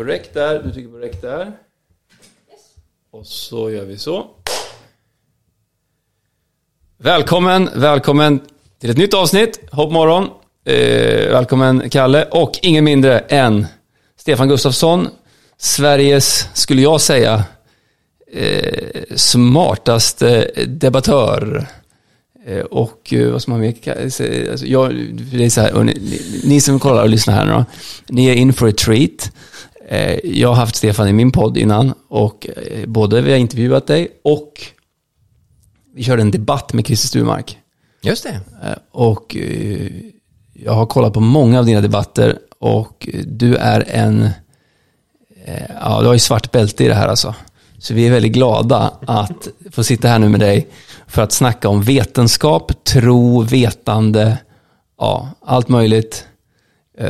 på räck där, du trycker på räck där. Och så gör vi så. Välkommen, välkommen till ett nytt avsnitt, Hopp morgon. Eh, välkommen Kalle och ingen mindre än Stefan Gustafsson, Sveriges, skulle jag säga, eh, smartaste debattör. Eh, och eh, vad ska man mer säga? Alltså, jag, det är så här, ni, ni, som kollar och lyssnar här nu då, ni är in for a treat. Eh, jag har haft Stefan i min podd innan och eh, både vi har intervjuat dig och vi körde en debatt med Christer Sturmark. Just det. Eh, och jag har kollat på många av dina debatter och du är en, ja du har ju svart bälte i det här alltså. Så vi är väldigt glada att få sitta här nu med dig för att snacka om vetenskap, tro, vetande, ja, allt möjligt.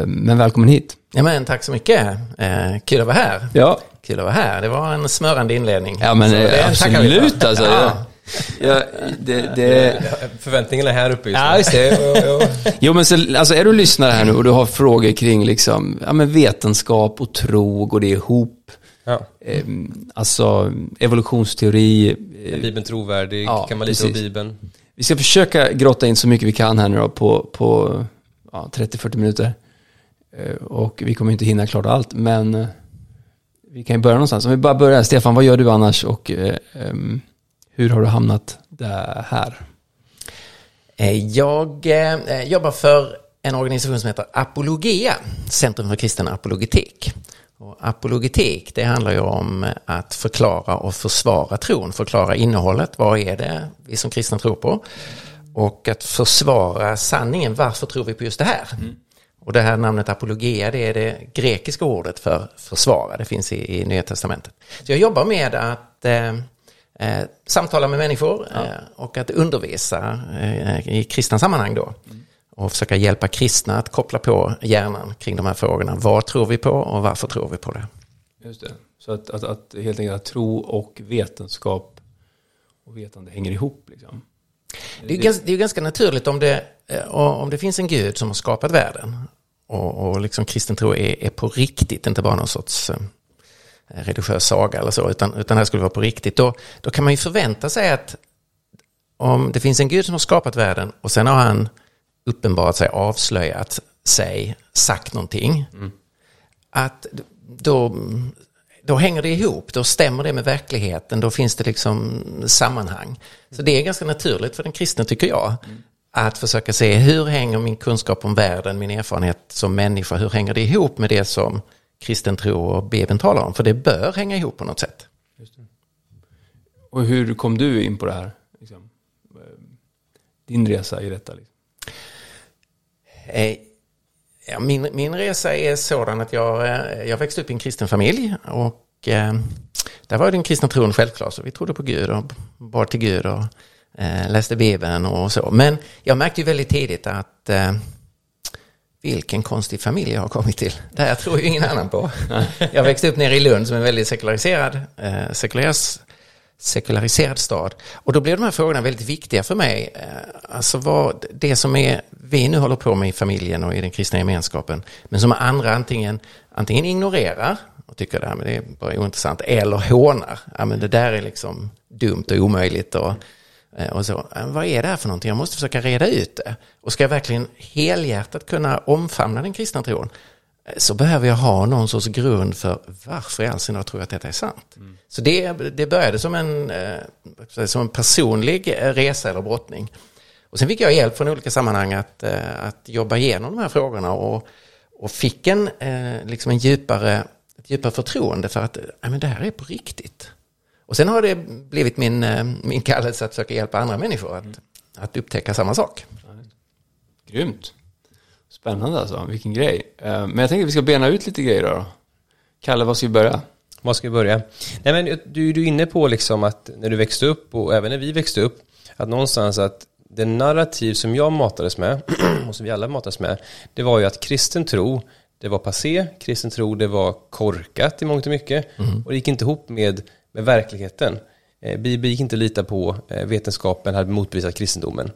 Men välkommen hit. Ja, men tack så mycket. Eh, kul att vara här. Ja. Kul att vara här. Det var en smörande inledning. Ja, men det, absolut alltså. Ja. Ja, det, det... Förväntningarna är här uppe just nu. Ja, just det. jo, men så, alltså, är du lyssnare här nu och du har frågor kring liksom, ja, men vetenskap och tro, går det ihop? Ja. Eh, alltså evolutionsteori. Är Bibeln trovärdig? Ja, kan man lita på Bibeln? Vi ska försöka grotta in så mycket vi kan här nu då på, på ja, 30-40 minuter. Eh, och vi kommer inte hinna klart allt, men eh, vi kan ju börja någonstans. Om vi bara börjar, Stefan, vad gör du annars och eh, um, hur har du hamnat där här? Jag jobbar för en organisation som heter Apologia, Centrum för kristen apologetik. Och apologetik, det handlar ju om att förklara och försvara tron, förklara innehållet, vad är det vi som kristna tror på? Och att försvara sanningen, varför tror vi på just det här? Mm. Och det här namnet apologia, det är det grekiska ordet för försvara, det finns i, i Nya Testamentet. Så jag jobbar med att eh, eh, samtala med människor ja. eh, och att undervisa eh, i kristna sammanhang då. Mm. Och försöka hjälpa kristna att koppla på hjärnan kring de här frågorna. Vad tror vi på och varför tror vi på det? Just det. Så att, att, att helt enkelt att tro och vetenskap och vetande hänger ihop. Liksom. Det är, ju ganska, det är ganska naturligt om det, eh, om det finns en gud som har skapat världen och, och liksom kristen tro är, är på riktigt, inte bara någon sorts eh, religiös saga eller så, utan, utan det här skulle vara på riktigt, då, då kan man ju förvänta sig att om det finns en gud som har skapat världen och sen har han uppenbarat sig, avslöjat sig, sagt någonting, mm. att då, då hänger det ihop, då stämmer det med verkligheten, då finns det liksom sammanhang. Så det är ganska naturligt för den kristna, tycker jag, mm. Att försöka se hur hänger min kunskap om världen, min erfarenhet som människa, hur hänger det ihop med det som kristen tro och Bibeln talar om. För det bör hänga ihop på något sätt. Och hur kom du in på det här? Liksom? Din resa i detta? Liksom? Eh, ja, min, min resa är sådan att jag, eh, jag växte upp i en kristen familj. Och eh, där var den kristna tron självklar. Så vi trodde på Gud och bad till Gud och eh, läste Bibeln och så. Men jag märkte ju väldigt tidigt att eh, vilken konstig familj jag har kommit till. Det här tror ju ingen annan på. Jag växte upp nere i Lund som är en väldigt sekulariserad, eh, sekulariserad, sekulariserad stad. Och då blev de här frågorna väldigt viktiga för mig. Eh, alltså vad det som är, vi nu håller på med i familjen och i den kristna gemenskapen, men som andra antingen, antingen ignorerar och tycker att det är bara ointressant, eller hånar. Ja, men det där är liksom dumt och omöjligt. Och, Eh, och så, eh, vad är det här för någonting? Jag måste försöka reda ut det. Och ska jag verkligen helhjärtat kunna omfamna den kristna tron eh, så behöver jag ha någon sorts grund för varför i all sin tror jag att detta är sant. Mm. Så det, det började som en, som en personlig resa eller brottning. Och sen fick jag hjälp från olika sammanhang att, att jobba igenom de här frågorna och, och fick en, liksom en djupare, ett djupare förtroende för att ja, men det här är på riktigt. Och sen har det blivit min, eh, min kallelse att försöka hjälpa andra människor att, att upptäcka samma sak. Grymt. Spännande alltså, vilken grej. Eh, men jag tänkte att vi ska bena ut lite grejer då. Kalle, var ska vi börja? Var ska vi börja? Nej, men du, du är inne på liksom att när du växte upp och även när vi växte upp, att någonstans att det narrativ som jag matades med, och som vi alla matades med, det var ju att kristen tro, det var passé, kristen tro, det var korkat i mångt och mycket, mm. och det gick inte ihop med med verkligheten. Eh, Bibeln gick inte att lita på, eh, vetenskapen hade motbevisat kristendomen.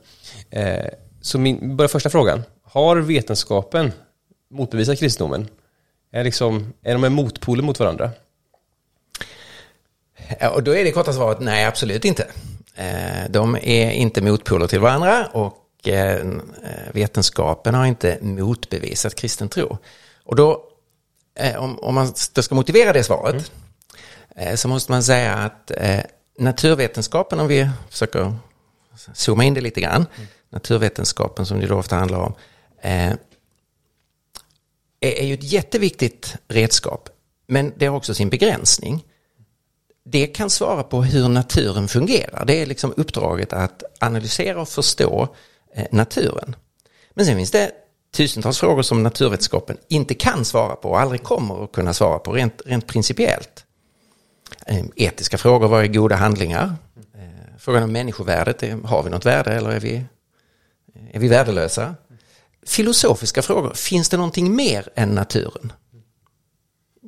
Eh, så min, bara första frågan, har vetenskapen motbevisat kristendomen? Är, liksom, är de en motpoler mot varandra? Och då är det korta svaret nej, absolut inte. De är inte motpoler till varandra och vetenskapen har inte motbevisat kristen tro. Och då, om, man då ska motivera det svaret, mm. Eh, så måste man säga att eh, naturvetenskapen, om vi försöker zooma in det lite grann, mm. naturvetenskapen som det då ofta handlar om, eh, är, ju ett jätteviktigt redskap, men det har också sin begränsning det kan svara på hur naturen fungerar. Det är liksom uppdraget att analysera och förstå naturen. Men sen finns det tusentals frågor som naturvetenskapen inte kan svara på och aldrig kommer att kunna svara på rent, rent principiellt. Ehm, etiska frågor, vad är goda handlingar? Eh, frågan om människovärdet, har vi något värde eller är vi, eh, är vi värdelösa? Filosofiska frågor, finns det någonting mer än naturen?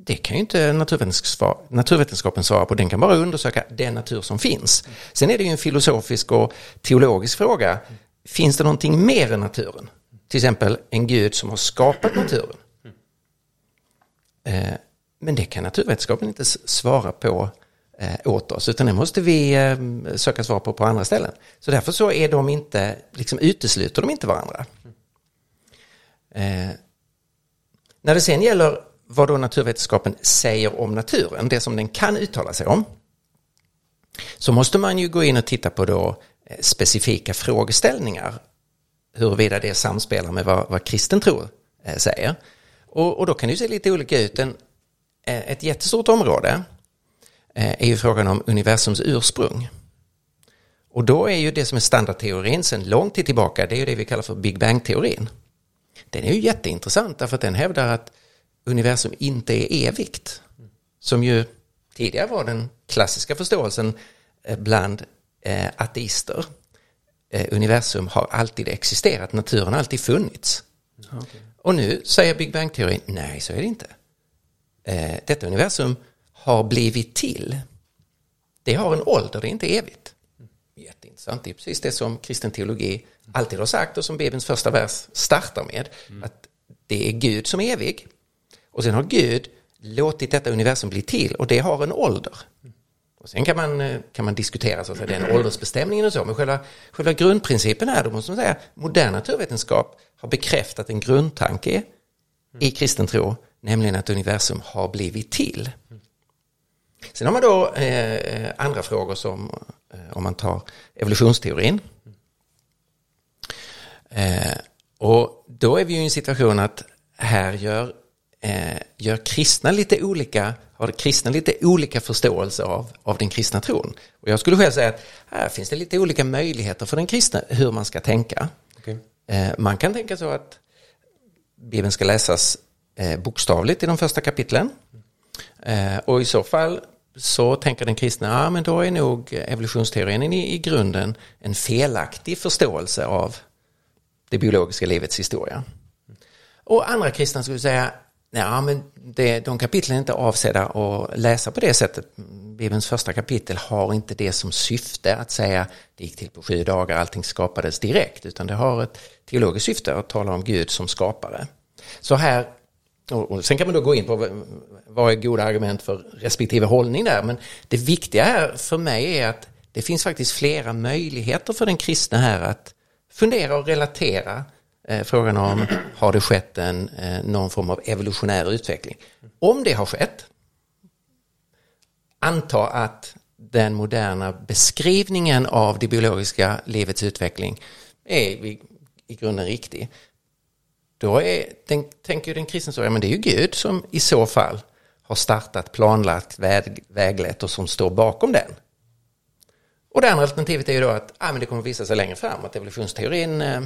det kan ju inte naturvetenskapen svara på, den kan bara undersöka den natur som finns. Sen är det ju en filosofisk och teologisk fråga, finns det någonting mer än naturen? Till exempel en gud som har skapat naturen. Eh, men det kan naturvetenskapen inte svara på eh, åt oss, utan det måste vi eh, söka svar på på andra ställen. Så därför så är de inte, liksom utesluter de inte varandra. Eh, när det sen gäller vad då naturvetenskapen säger om naturen, det som den kan uttala sig om, så måste man ju gå in och titta på då eh, specifika frågeställningar, huruvida det samspelar med vad, vad kristen tro eh, säger. Och, och, då kan det ju se lite olika ut. En, ett jättestort område är ju frågan om universums ursprung. Och då är ju det som är standardteorin sedan lång tid tillbaka, det är ju det vi kallar för Big Bang-teorin. Den är ju jätteintressant därför att den hävdar att universum inte är evigt. Som ju tidigare var den klassiska förståelsen eh, bland eh, ateister. Eh, universum har alltid existerat, naturen har alltid funnits. Okay. Och nu säger Big Bang-teorin, nej så är det inte. Detta universum har blivit till. Det har en ålder, det är inte evigt. Jätteintressant, det är precis det som kristen teologi alltid har sagt och som Bibelns första vers startar med. Mm. Att det är Gud som är evig och sen har Gud låtit detta universum bli till och det har en ålder. Och sen kan man, eh, kan man diskutera så att säga, den åldersbestämningen och så, men själva, själva grundprincipen är, då måste man säga, modern naturvetenskap har bekräftat en grundtanke i kristen tro, nämligen att universum har blivit till. Sen har man då eh, andra frågor som, eh, om man tar evolutionsteorin. Eh, och då är vi ju i en situation att här gör eh, gör kristna lite olika, har kristna lite olika förståelse av, av den kristna tron. Och jag skulle själv säga att här finns det lite olika möjligheter för den kristna hur man ska tänka. Okay. Eh, man kan tänka så att Bibeln ska läsas eh, bokstavligt i de första kapitlen. Eh, och i så fall så tänker den kristna, ja men då är nog evolutionsteorin i, i grunden en felaktig förståelse av det biologiska livets historia. Och andra kristna skulle säga, Ja, ah, men det, de kapitlen är inte avsedda att läsa på det sättet. Bibelns första kapitel har inte det som syfte att säga det gick till på sju dagar, allting skapades direkt, utan det har ett teologiskt syfte att tala om Gud som skapare. Så här, och sen kan man då gå in på vad är goda argument för respektive hållning där, men det viktiga här för mig är att det finns faktiskt flera möjligheter för den kristna här att fundera och relatera eh, frågan om har det skett en, eh, någon form av evolutionär utveckling. Om det har skett, anta att den moderna beskrivningen av det biologiska livets utveckling är i, i grunden riktig. Då är, den, tänker den kristna så, ja men det är ju Gud som i så fall har startat, planlagt, väg, väglett och som står bakom den. Och det andra alternativet är ju då att ah, men det kommer visa sig längre fram att evolutionsteorin eh,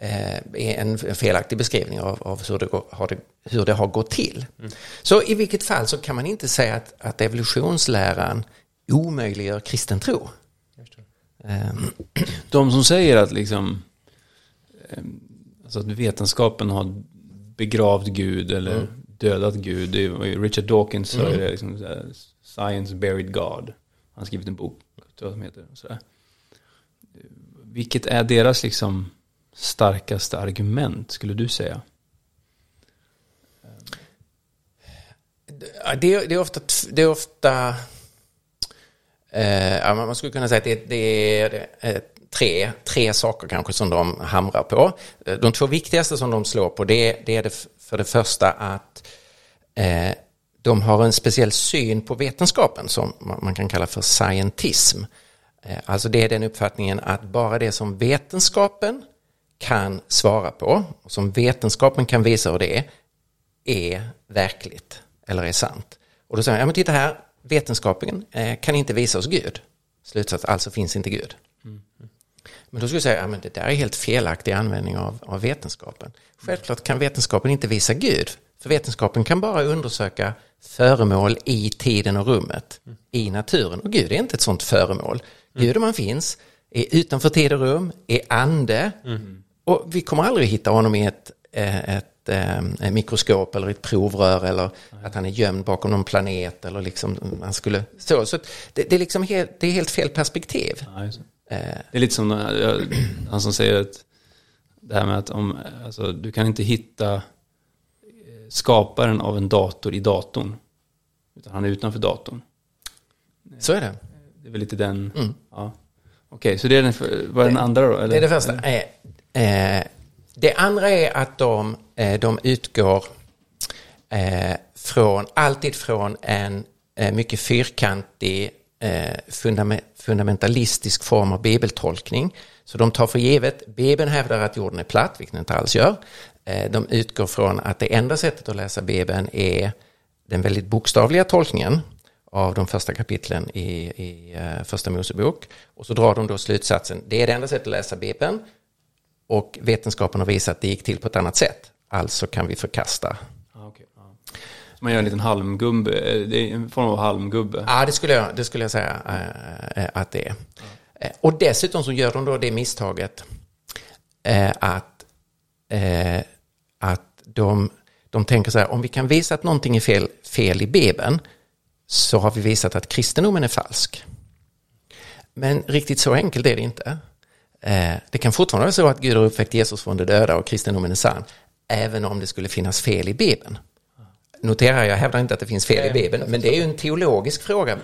Eh, är en felaktig beskrivning av, av hur, det, har det, hur det har gått till. Mm. Så i vilket fall så kan man inte säga att, att evolutionsläran omöjliggör kristen tro. Um. De som säger att liksom ehm, alltså att vetenskapen har begravt Gud eller mm. dödat Gud. Det är, Richard Dawkins sa mm. det, liksom, Science Buried God. Han har skrivit en bok, tror jag som heter. Sådär. Vilket är deras liksom starkaste argument skulle du säga? Det, det är ofta, det är ofta eh, man skulle kunna säga att det, det är är tre, tre saker kanske som de hamrar på. Eh, de två viktigaste som de slår på det, det är det för det första att eh, de har en speciell syn på vetenskapen som man kan kalla för scientism. Eh, Alltså det är den uppfattningen att bara det som vetenskapen kan svara på och som vetenskapen kan visa hur det är, är verkligt eller är sant. Och då säger man, ja men titta här, vetenskapen eh, kan inte visa oss Gud. Slutsats, alltså finns inte Gud. Mm. Men då skulle jag säga, ja det där är helt felaktig användning av, av vetenskapen. Självklart kan vetenskapen inte visa Gud. För vetenskapen kan bara undersöka föremål i tiden och rummet, i naturen. Och Gud är inte ett sånt föremål. Gud om han finns, är utanför tid och rum, är ande. Och vi kommer aldrig hitta honom i ett, eh, ett, eh, ett mikroskop eller ett provrör eller att han är gömd bakom någon planet eller liksom han skulle så. så det, det, är liksom helt, det är helt fel perspektiv. Ja, det. Eh, Det är lite som jag- han som säger att det här med att om, alltså, du kan inte hitta eh, skaparen av en dator i datorn. Utan han är utanför datorn. Så är det. Det är väl lite den, ja. Okej, så det är den, vad är den andra då? Eller? Mm. Det är det första. Eh, eh, det andra är att de, de utgår eh, från, alltid från en mycket fyrkantig eh, fundamentalistisk form av bibeltolkning. Så de tar för givet, Bibeln hävdar att jorden är platt, vilket den inte alls gör. Eh, de utgår från att det enda sättet att läsa Bibeln är den väldigt bokstavliga tolkningen av de första kapitlen i, i eh, första Mosebok. Och så drar de då slutsatsen, det är det enda sättet att läsa Bibeln och vetenskapen har visat att det gick till på ett annat sätt. Alltså kan vi förkasta. Ja, okej, ja. Så man gör en liten halmgubbe, eh, det är en form av halmgubbe. Ja, det skulle jag, det skulle jag säga eh, eh, att det är. Och dessutom så gör de då det misstaget att, att de, de tänker så här, om vi kan visa att någonting är fel, fel i Bibeln så har vi visat att kristendomen är falsk. Men riktigt så enkelt är det inte. Det kan fortfarande vara så att Gud har uppväckt Jesus från de döda och kristendomen är sann, även om det skulle finnas fel i Bibeln. Notera, jag hävdar inte att det finns fel i Bibeln, men det är ju en teologisk fråga.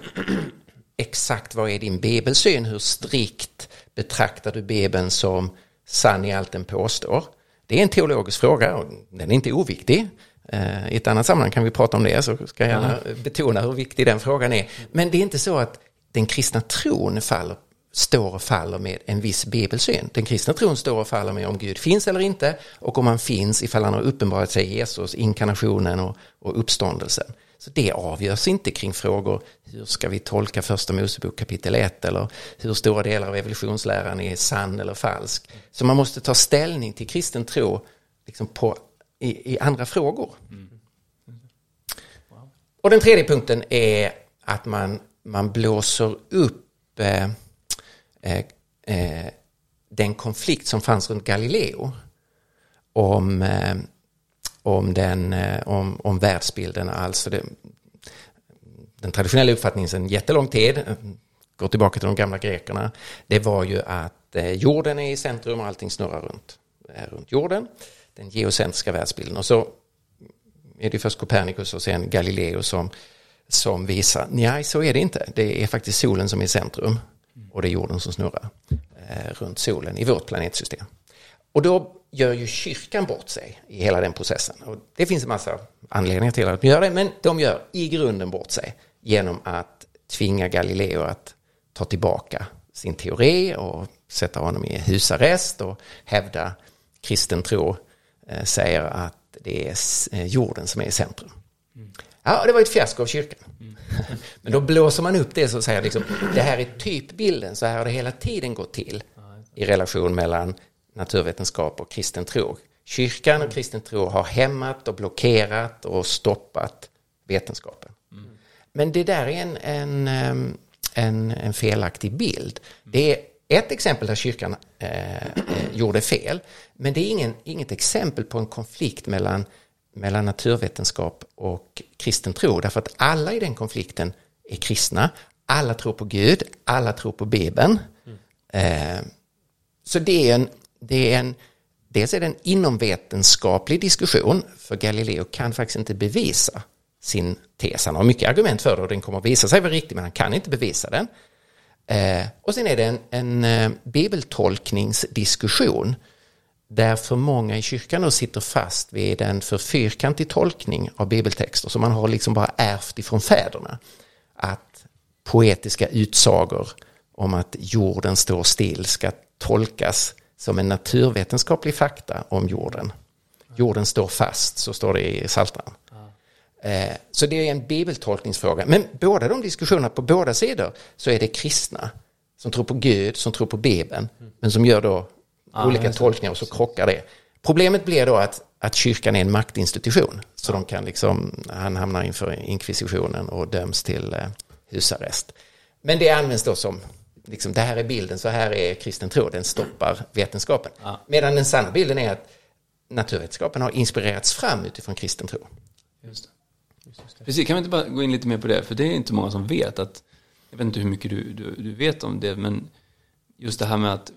Exakt vad är din bibelsyn? Hur strikt betraktar du Bibeln som sann i allt den påstår? Det är en teologisk fråga och den är inte oviktig. Eh, I ett annat sammanhang kan vi prata om det, så ska jag gärna betona hur viktig den frågan är. Men det är inte så att den kristna tron faller, står och faller med en viss bibelsyn. Den kristna tron står och faller med om Gud finns eller inte och om han finns ifall han har uppenbarat sig i Jesus, inkarnationen och, och uppståndelsen. Så det avgörs inte kring frågor, hur ska vi tolka första Mosebok kapitel 1 eller hur stora delar av evolutionsläran är sann eller falsk. Så man måste ta ställning till kristen tro liksom på, i, i andra frågor. Och den tredje punkten är att man, man blåser upp eh, Eh, eh, den konflikt som fanns runt Galileo om, eh, om, den, eh, om, om världsbilden. Alltså det, den traditionella uppfattningen sedan jättelång tid, eh, går tillbaka till de gamla grekerna, det var ju att eh, jorden är i centrum och allting snurrar runt, eh, runt jorden. Den geocentriska världsbilden. Och så är det först Copernicus och sen Galileo som, som visar, nej så är det inte. Det är faktiskt solen som är i centrum och det är jorden som snurrar eh, runt solen i vårt planetsystem. Och då gör ju kyrkan bort sig i hela den processen. Och det finns en massa anledningar till att de gör det, men de gör i grunden bort sig genom att tvinga Galileo att ta tillbaka sin teori och sätta honom i husarrest och hävda kristen tro eh, säger att det är eh, jorden som är i centrum. Ja, det var ett fiasko av kyrkan. Men då blåser man upp det så säger liksom, det här är typbilden, så här har det hela tiden gått till i relation mellan naturvetenskap och kristen tro. Kyrkan och kristen tro har hämmat och blockerat och stoppat vetenskapen. Men det där är en, en, en, en felaktig bild. Det är ett exempel där kyrkan eh, eh, gjorde fel, men det är ingen, inget exempel på en konflikt mellan, mellan naturvetenskap och kristen tro, därför att alla i den konflikten är kristna, alla tror på Gud, alla tror på Bibeln. Eh, så det är en, det är en, dels är det en inomvetenskaplig diskussion, för Galileo kan faktiskt inte bevisa sin tes. Han har mycket argument för det och den kommer att visa sig vara riktig men han kan inte bevisa den. Eh, och sen är det en, en eh, bibeltolkningsdiskussion där för många i kyrkan då sitter fast vid en för fyrkantig tolkning av bibeltexter som man har liksom bara ärvt ifrån fäderna. Att poetiska utsagor om att jorden står still ska tolkas som en naturvetenskaplig fakta om jorden. Jorden står fast, så står det i Psaltaren. Eh, så det är en bibeltolkningsfråga. Men båda de diskussionerna på båda sidor så är det kristna som tror på Gud, som tror på Bibeln, men som gör då Ja, olika tolkningar och så krockar det. Problemet blir då att, att kyrkan är en maktinstitution. Så de kan liksom, han hamnar inför inkvisitionen och döms till eh, husarrest. Men det används då som, liksom, det här är bilden, så här är kristen tro, den stoppar vetenskapen. Ja. Medan den sanna bilden är att naturvetenskapen har inspirerats fram utifrån kristen tro. Just det. Precis, kan vi inte bara gå in lite mer på det? För det är inte många som vet att, jag vet inte hur mycket du, du, du vet om det, men just det här med att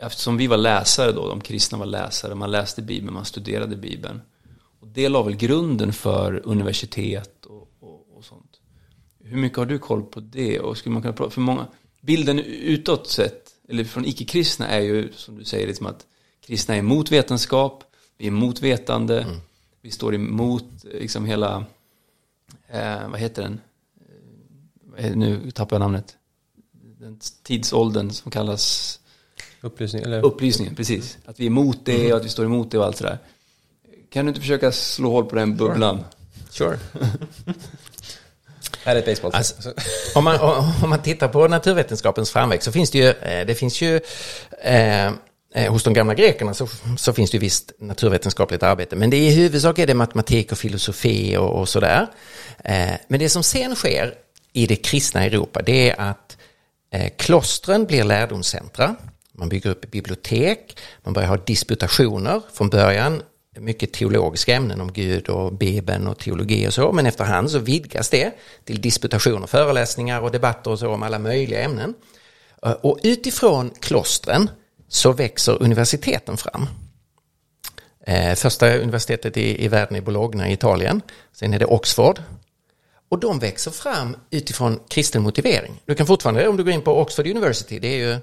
eftersom vi var läsare då, de kristna var läsare, man läste Bibeln, man studerade Bibeln. Och det la väl grunden för universitet och, och, och sånt. Hur mycket har du koll på det? Och skulle man kunna prata, för många, bilden utåt sett, eller från icke-kristna är ju, som du säger, liksom att kristna är emot vetenskap, vi är emot vetande, vi står emot liksom hela, eh, vad heter den? Eh, Nu tappar jag namnet. Den tidsåldern som kallas Upplysning, eller? upplysningen, precis. Att vi är emot det och att vi står emot det och allt sådär. Kan du inte försöka slå hål på den bubblan? Sure. Är ett baseball. Alltså, om, man, om man tittar på naturvetenskapens framväxt så finns det ju, eh, det finns ju eh, eh, hos de gamla grekerna så, så finns det ju visst naturvetenskapligt arbete, men det är i huvudsak är det matematik och filosofi och, och sådär. Eh, men det som sen sker i det kristna Europa, det är att eh, klostren blir lärdomscentra. Man bygger upp bibliotek, man börjar ha disputationer från början, mycket teologiska ämnen om Gud och Bibeln och teologi och så, men efterhand så vidgas det till disputationer, föreläsningar och debatter och så om alla möjliga ämnen. Eh, och utifrån klostren så växer universiteten fram. Eh, första universitetet i, i världen är Bologna i Italien, sen är det Oxford. Och de växer fram utifrån kristen motivering. Du kan fortfarande, om du går in på Oxford University, det är ju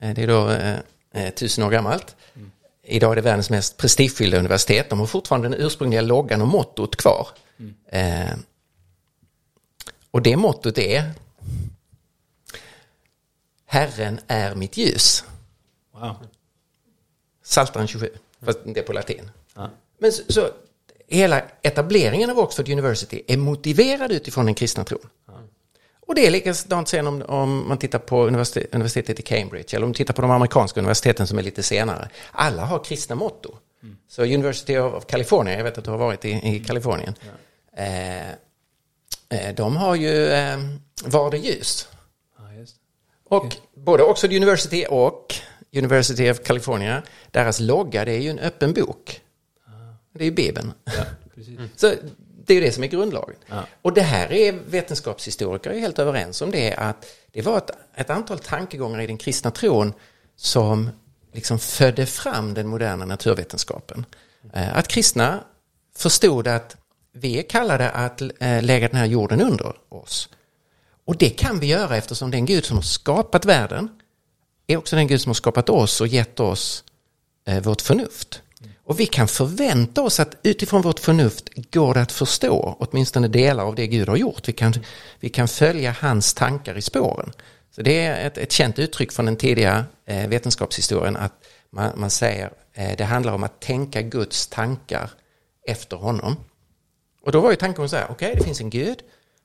det är då eh, eh, tusen år gammalt. Idag är det världens mest prestigefyllda universitet. De har fortfarande den ursprungliga loggan och mottot kvar. Eh, och det mottot är Herren är mitt ljus. Wow. Psaltaren 27, fast det är på latin. Ja. Men så, så hela etableringen av Oxford University är motiverad utifrån den kristna tron. Och det är likadant sen om, om man tittar på universitet, universitetet i Cambridge eller om man tittar på de amerikanska universiteten som är lite senare. Alla har kristna motto. Så University of California, jag vet att du har varit i, i Kalifornien. Eh, eh, de har ju eh, Var det ljus. Ja, just. Och både Oxford University och University of California, deras logga det är ju en öppen bok. Det är ju Bibeln. Ja, precis. Så det är ju det som är grundlagen. Ja. Och det här är vetenskapshistoriker är helt överens om det, att det var ett, ett antal tankegångar i den kristna tron som liksom födde fram den moderna naturvetenskapen. Eh, Att kristna förstod att vi är kallade att eh, lägga den här jorden under oss. Och det kan vi göra eftersom den Gud som har skapat världen är också den Gud som har skapat oss och gett oss eh, vårt förnuft. Och vi kan förvänta oss att utifrån vårt förnuft går det att förstå åtminstone delar av det Gud har gjort. Vi kan, vi kan följa hans tankar i spåren. Så det är ett, ett känt uttryck från den tidiga eh, vetenskapshistorien att man, man säger eh, det handlar om att tänka Guds tankar efter honom. Och då var ju tanken så här, okej det finns en Gud,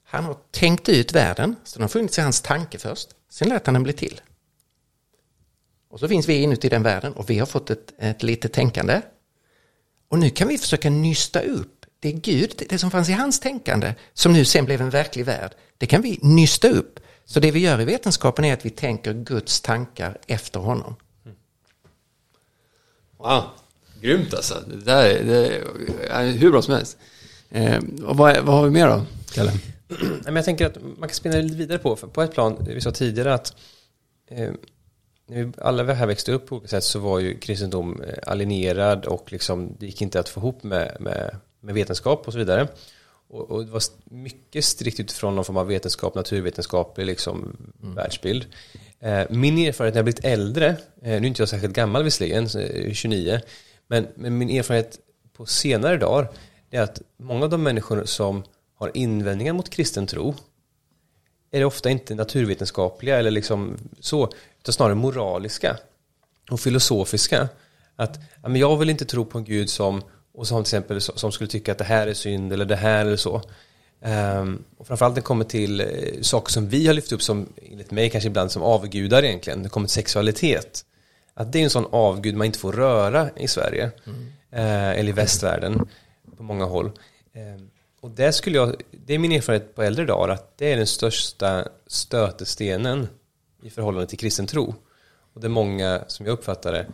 han har tänkt ut världen, så den har funnits i hans tanke först, sen lät han den bli till. Och så finns vi inuti den världen och vi har fått ett, ett litet tänkande. Och nu kan vi försöka nysta upp det Gud, det som fanns i hans tänkande, som nu sen blev en verklig värld, det kan vi nysta upp. Så det vi gör i vetenskapen är att vi tänker Guds tankar efter honom. Wow, grymt alltså. Det där är, det är hur bra som helst. Eh, och vad, är- vad har vi mer då, Kalle? Jag tänker att man kan spinna lite vidare på, för på ett plan, vi sa tidigare att eh, när vi alla här växte upp på olika sätt så var ju kristendom eh, alienerad och liksom, det gick inte att få ihop med, med, med vetenskap och så vidare. Och, och det var mycket strikt utifrån någon form av vetenskap, naturvetenskaplig liksom, mm. världsbild. Eh, min erfarenhet när jag blivit äldre, eh, nu är inte jag särskilt gammal visserligen, 29, men, men min erfarenhet på senare dagar är att många av de människor som har invändningar mot kristen tro är det ofta inte naturvetenskapliga eller liksom så, utan snarare moraliska och filosofiska. Att men jag vill inte tro på en gud som, och som till exempel som skulle tycka att det här är synd eller det här eller så. Um, och framförallt när det kommer till uh, saker som vi har lyft upp som, enligt mig kanske ibland som avgudar egentligen, det kommer till sexualitet. Att det är en sån avgud man inte får röra i Sverige, mm. uh, eller i västvärlden på många håll. Uh, och det skulle jag, det är min erfarenhet på äldre dagar, att det är den största stötestenen i förhållande till kristen tro. Och det är många, som jag uppfattar det,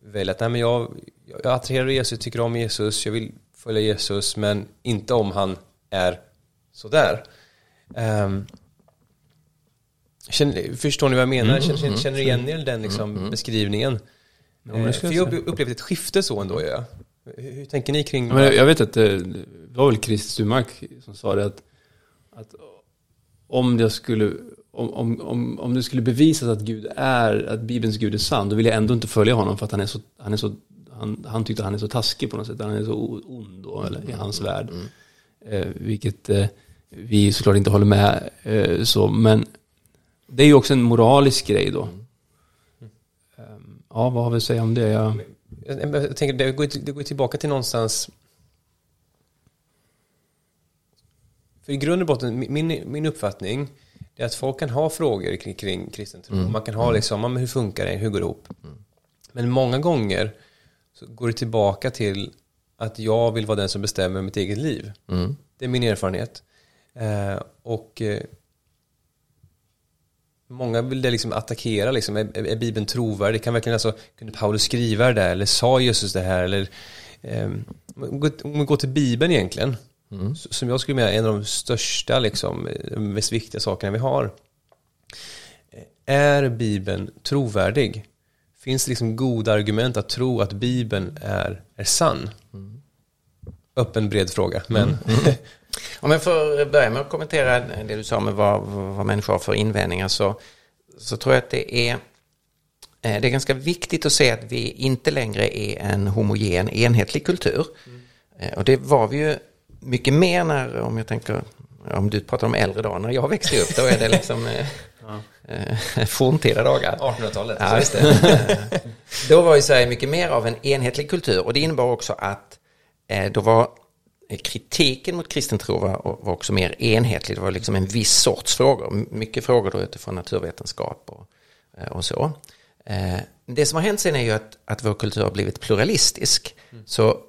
väljer att nej, men jag, jag attraherar Jesus, tycker om Jesus, jag vill följa Jesus, men inte om han är sådär. Um, känner, förstår ni vad jag menar? Mm, känner, känner du igen er den liksom, mm, mm. beskrivningen? Ja, för jag upplevde ett skifte så ändå. Ja. Hur, hur tänker ni kring... Ja, jag vet att det var väl Christer Sturmark som sa det att, att om det skulle om, om, om, det skulle bevisas att Gud är, att Bibelns Gud är sann, då vill jag ändå inte följa honom för att han är så, han är så, han, han tyckte han är så taskig på något sätt, han är så ond då, eller i hans mm. värld. Mm. Eh, vilket eh, vi såklart inte håller med eh, så, men det är ju också en moralisk grej då. Mm. Ja, vad har vi att säga om det? Jag, jag tänker, det går, det går tillbaka till någonstans För i grund och botten, min, min uppfattning är att folk kan ha frågor kring, kring kristen tro. Mm. Man kan ha mm. liksom, men hur funkar det, hur går det ihop? Mm. Men många gånger så går det tillbaka till att jag vill vara den som bestämmer mitt eget liv. Mm. Det är min erfarenhet. Eh, och eh, många vill det liksom attackera, liksom, är, är Bibeln trovärdig? Kan verkligen alltså, kunde Paulus skriva det där? Eller sa Jesus det här? Eller, eh, om vi går till Bibeln egentligen, mm. som jag skulle mena är en av de största, liksom, de mest viktiga sakerna vi har. Är Bibeln trovärdig? Finns det liksom goda argument att tro att Bibeln är, är sann? Mm. Öppen bred fråga, men... Mm. Om jag får börja med att kommentera det du sa med vad, vad människor har för invändningar så, så tror jag att det är, eh, det är ganska viktigt att se att vi inte längre är en homogen, enhetlig kultur. Mm. Och det var vi ju mycket mer när, om jag tänker, om du pratar om äldre dagar, när jag växte upp, då är det liksom eh, ja. forntida dagar. 1800-talet. Ja, just det. då var ju Sverige mycket mer av en enhetlig kultur och det innebar också att då var kritiken mot kristen tro var, var, också mer enhetlig. Det var liksom en viss sorts frågor. Mycket frågor då utifrån naturvetenskap och, eh, och så. Eh, det som har hänt sen är ju att, att vår kultur har blivit pluralistisk. Mm. Så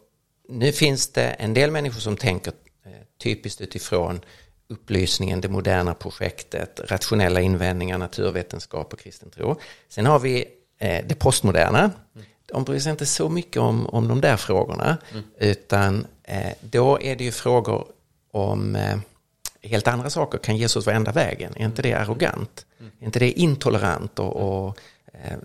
nu finns det en del människor som tänker eh, typiskt utifrån upplysningen, det moderna projektet, rationella invändningar, naturvetenskap och kristen tro. Sen har vi det postmoderna. Mm. De bryr sig inte så mycket om, om de där frågorna, mm. utan Eh, då är det ju frågor om eh, helt andra saker. Kan Jesus vara enda vägen? Är inte det arrogant? Är inte det intolerant? Och, och eh,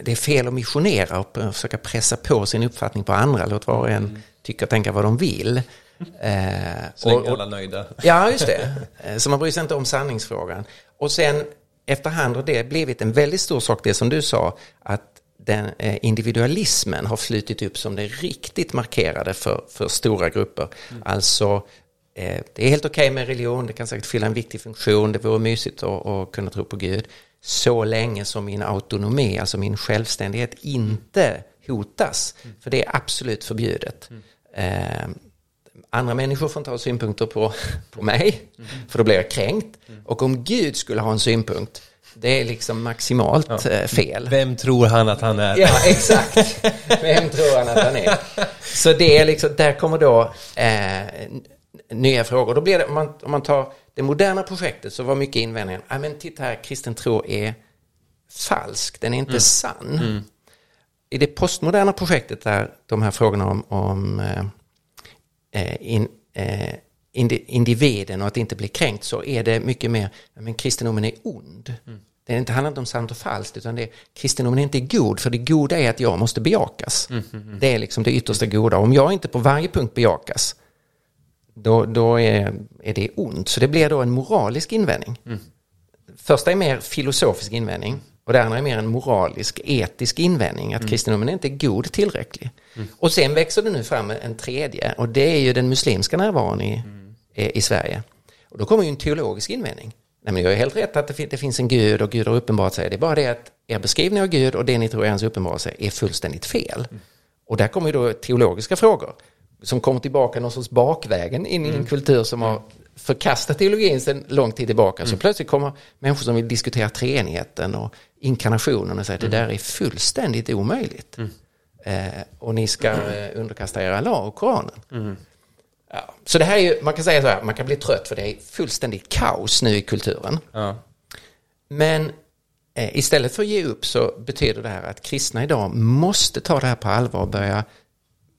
det är fel att missionera och försöka pressa på sin uppfattning på andra. Låt var och en tycka och tänka vad de vill. Så länge alla nöjda. Ja, just det. Så man bryr sig inte om sanningsfrågan. Och sen efterhand har det blivit en väldigt stor sak, det som du sa, att den eh, individualismen har flutit upp som det riktigt markerade för, för stora grupper. Mm. Alltså eh, det är helt okej okay med religion, det kan säkert fylla en viktig funktion, det vore mysigt att, att kunna tro på Gud. Så länge som min autonomi, alltså min självständighet inte hotas. Mm. För det är absolut förbjudet. Mm. Eh, andra människor får inte ha synpunkter på, på mig, mm. för då blir jag kränkt. Mm. Och om Gud skulle ha en synpunkt det är liksom maximalt ja. Eh, fel. Vem tror han att han är? Ja, exakt. Vem tror han att han är? Så det är liksom, där kommer då eh, nya frågor. Då blir det, om man, om man tar det moderna projektet så var mycket invändningen, ja men titta här, kristen tro är falsk, den är inte mm. sann. Mm. I det postmoderna projektet där de här frågorna om, om eh, eh in, eh, individen och att inte bli kränkt så är det mycket mer, men kristendomen är ond. Mm. Det är inte handlar inte om sant och falskt utan det är, kristendomen är inte god för det goda är att jag måste bejakas. Mm, mm, mm. Det är liksom det yttersta goda. Om jag inte på varje punkt bejakas då, då är, är det ont. Så det blir då en moralisk invändning. Första är mer filosofisk invändning och det andra är mer en moralisk, etisk invändning, att kristendomen är inte är god tillräcklig. Och sen växer det nu fram en tredje och det är ju den muslimska närvaron i, i Sverige. Och då kommer ju en teologisk invändning. Nej, men jag är helt rätt att det, det finns en gud och Gud har uppenbarat sig. Det är bara det att er beskrivning av Gud och det ni tror är hans uppenbarelse är fullständigt fel. Och där kommer ju då teologiska frågor som kommer tillbaka någon sorts bakvägen in i en kultur som har förkastat teologin sedan lång tid tillbaka. Så plötsligt kommer människor som vill diskutera treenigheten och inkarnationen och säger att det där är fullständigt omöjligt. Eh, och ni ska eh, underkasta er Allah och Koranen. Ja. Så det här är ju, man kan säga så här, man kan bli trött för det är fullständigt kaos nu i kulturen. Ja. Men eh, istället för att ge upp så betyder det här att kristna idag måste ta det här på allvar och börja,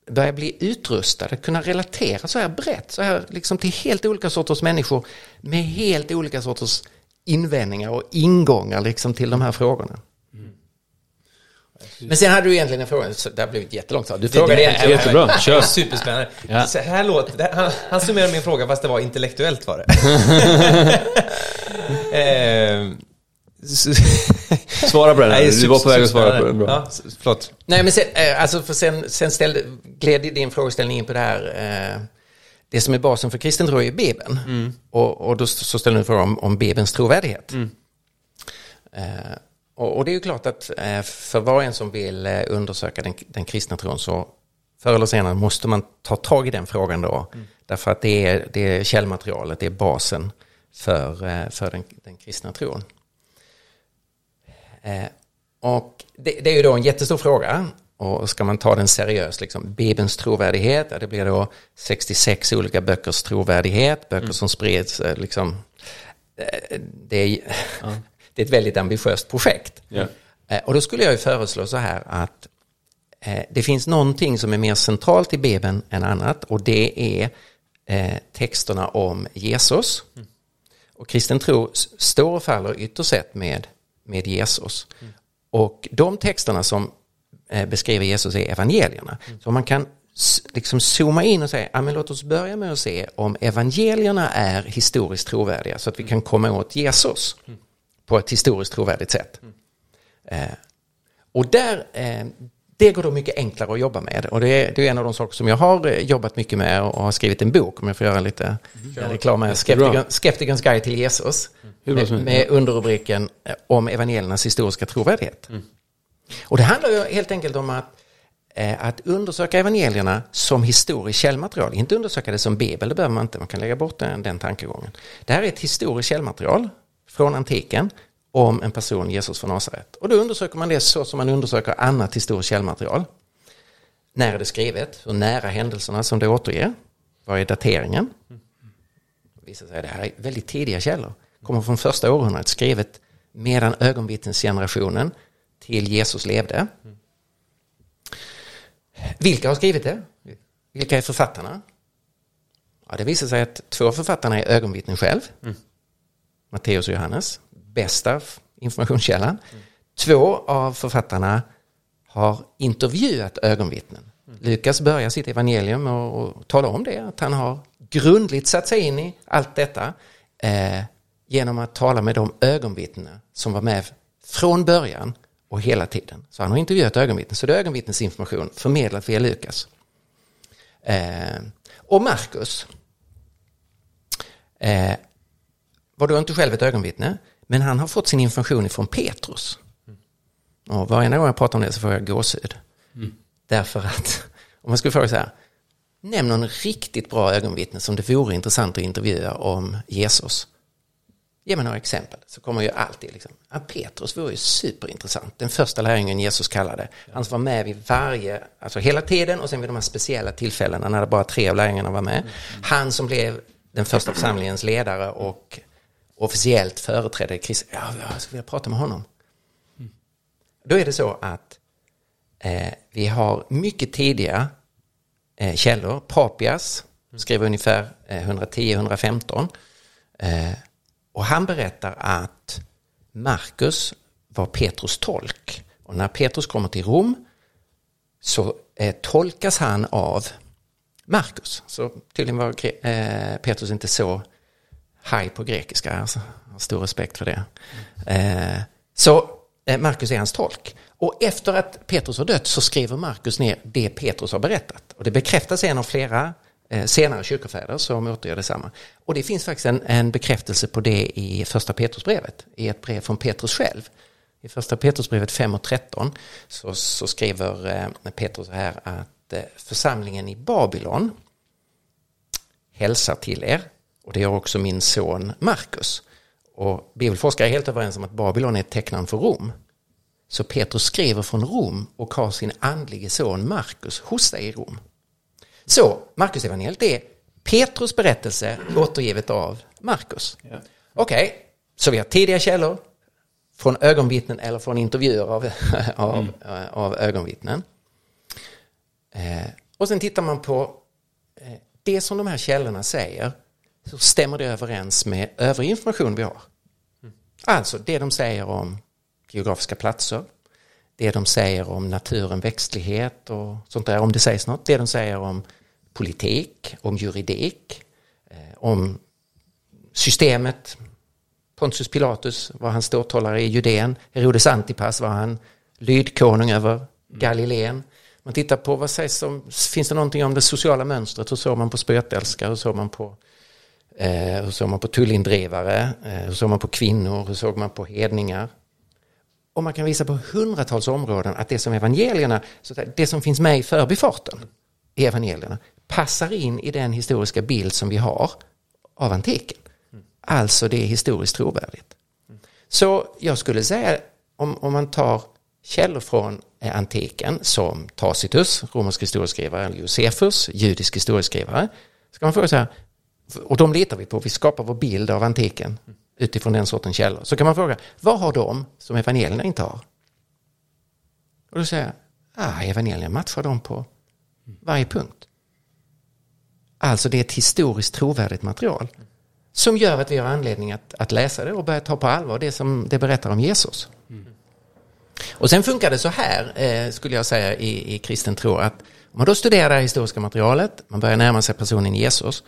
börja bli utrustade, kunna relatera så här brett, så här liksom till helt olika sorters människor med helt olika sorters invändningar och ingångar liksom till de här frågorna. Men sen hade du egentligen en fråga, så det har blivit jättelångt. Du frågade egentligen... Jättebra, kör. Superspännande. Ja. Så här låter, han, han summerar min fråga fast det var intellektuellt var det. S- Svara på den, Nej, här. du var på väg att svara på den. Bra. Ja, förlåt. Nej, men sen, eh, alltså för sen, sen ställde, gled din frågeställning in på det här. Eh, det som är basen för kristen tro är Bibeln. Och, och då så ställer du en fråga om, om Bibelns trovärdighet. Eh, och, och det är ju klart att eh, för var och en som vill eh, undersöka den, den kristna tron så förr eller senare måste man ta tag i den frågan då. Därför att det är, det är källmaterialet, det är basen för, eh, för den, den kristna tron. Eh, och det, det är ju då en jättestor fråga. Och ska man ta den seriöst, liksom, Bibelns trovärdighet, ja, det blir då 66 olika böckers trovärdighet, böcker som spreds, eh, liksom, eh, det, är, det är ett väldigt ambitiöst projekt. Ja. Och då skulle jag ju föreslå så här att det finns någonting som är mer centralt i Bibeln än annat och det är texterna om Jesus. Och kristen tro står och faller ytterst sett med, med Jesus. Och de texterna som eh, beskriver Jesus är evangelierna. Så man kan liksom zooma in och säga, ja, men låt oss börja med att se om evangelierna är historiskt trovärdiga så att vi kan komma åt Jesus på ett historiskt trovärdigt sätt. Eh, och där, eh, det går då mycket enklare att jobba med. Och det är, det är en av de saker som jag har eh, jobbat mycket med och har skrivit en bok, om jag får göra lite reklam med, Skeptiken, Skeptikens guide till Jesus. Bra Med, med underrubriken eh, om evangeliernas historiska trovärdighet. Och det handlar ju helt enkelt om att, eh, att undersöka evangelierna som historiskt källmaterial. Inte undersöka det som bibel, det behöver man inte, man kan lägga bort den, den tankegången. Det här är ett historiskt källmaterial från antiken om en person, Jesus från Nasaret. Och då undersöker man det så som man undersöker annat historiskt källmaterial. När är det skrivet? Hur nära händelserna som det återger? Vad är dateringen? Visar sig att det här är väldigt tidiga källor. Kommer från första århundradet, skrivet medan ögonvittnesgenerationen till Jesus levde. Vilka har skrivit det? Vilka är författarna? Ja, det visar sig att två författarna är ögonvittnen själv. Matteus och Johannes. Bästa informationskällan. Två av författarna har intervjuat ögonvittnen. Lukas börjar sitt evangelium och, och talar om det, att han har grundligt satt sig in i allt detta eh, genom att tala med de ögonvittnen som var med från början och hela tiden. Så han har intervjuat ögonvittnen, så det är ögonvittnesinformation förmedlat via Lukas. Eh, och Markus eh, var då inte själv ett ögonvittne, men han har fått sin information från Petrus. Och varje gång jag pratar om det så får jag gåshud. Därför att, om man skulle fråga så här, nämn någon riktigt bra ögonvittne som det vore intressant att intervjua om Jesus. Ge mig några exempel, så kommer ju alltid liksom, ja, Petrus vore ju superintressant, den första lärjungen Jesus kallade. Han var med vid varje, alltså hela tiden och sen vid de här speciella tillfällena när det bara tre av lärjungarna var med. Han som blev den första församlingens ledare och officiellt företrädde Kristus. Ja, jag skulle vilja prata med honom. Då är det så att eh, vi har mycket tidiga eh, källor. Papias skrev ungefär eh, 110-115. Eh, och han berättar att Markus var Petrus tolk. Och när Petrus kommer till Rom så eh, tolkas han av Markus. Så tydligen var eh, Petrus inte så haj på grekiska. Alltså, jag har stor respekt för det. Eh, så eh, Markus är hans tolk. Och efter att Petrus har dött så skriver Markus ner det Petrus har berättat. Och det bekräftas en av flera eh, senare kyrkofäder som återger detsamma. Och det finns faktiskt en, en bekräftelse på det i första Petrusbrevet, i ett brev från Petrus själv. I första Petrusbrevet 5 och 13 så, så skriver eh, Petrus här att församlingen i Babylon hälsar till er och det gör också min son Markus. Och bibelforskare är helt överens om att Babylon är ett tecknamn för Rom. Så Petrus skriver från Rom och har sin andlige son Markus hos sig i Rom. Så Markus evangeliet är Petrus berättelse återgivet av Markus. Ja. Okej, okay, så vi har tidiga källor från ögonvittnen eller från intervjuer av, av, mm. av ögonvittnen. Eh, och sen tittar man på eh, det som de här källorna säger så stämmer det överens med övrig information vi har. Mm. Alltså det de säger om geografiska platser, det de säger om naturen, växtlighet och sånt där, om det sägs något, det de säger om politik, om juridik, eh, om systemet, Pontius Pilatus var han ståthållare i Judeen, Herodes Antipas var han lydkonung över mm. Galileen. Man tittar på vad sägs om, finns det någonting om det sociala mönstret, hur såg man på spötälskare, hur såg man på eh, hur såg man på tullindrivare, eh, hur såg man på kvinnor, hur såg man på hedningar. Och man kan visa på hundratals områden att det som evangelierna, det som finns med i förbifarten i evangelierna, passar in i den historiska bild som vi har av antiken. Alltså det är historiskt trovärdigt. Så jag skulle säga om, om man tar källor från eh, antiken som Tacitus, romersk historieskrivare, eller Josefus, judisk historieskrivare, ska man fråga så här, och de litar vi på, vi skapar vår bild av antiken utifrån den sortens källor. Så kan man fråga, vad har de som evangelierna inte har? Och då säger jag, ah, evangelierna matchar dem på varje punkt. Alltså det är ett historiskt trovärdigt material som gör att vi har anledning att, att läsa det och börja ta på allvar det som det berättar om Jesus. Mm. Och sen funkar det så här, eh, skulle jag säga, i, i kristen tro, att om man då studerar det historiska materialet, man börjar närma sig personen Jesus,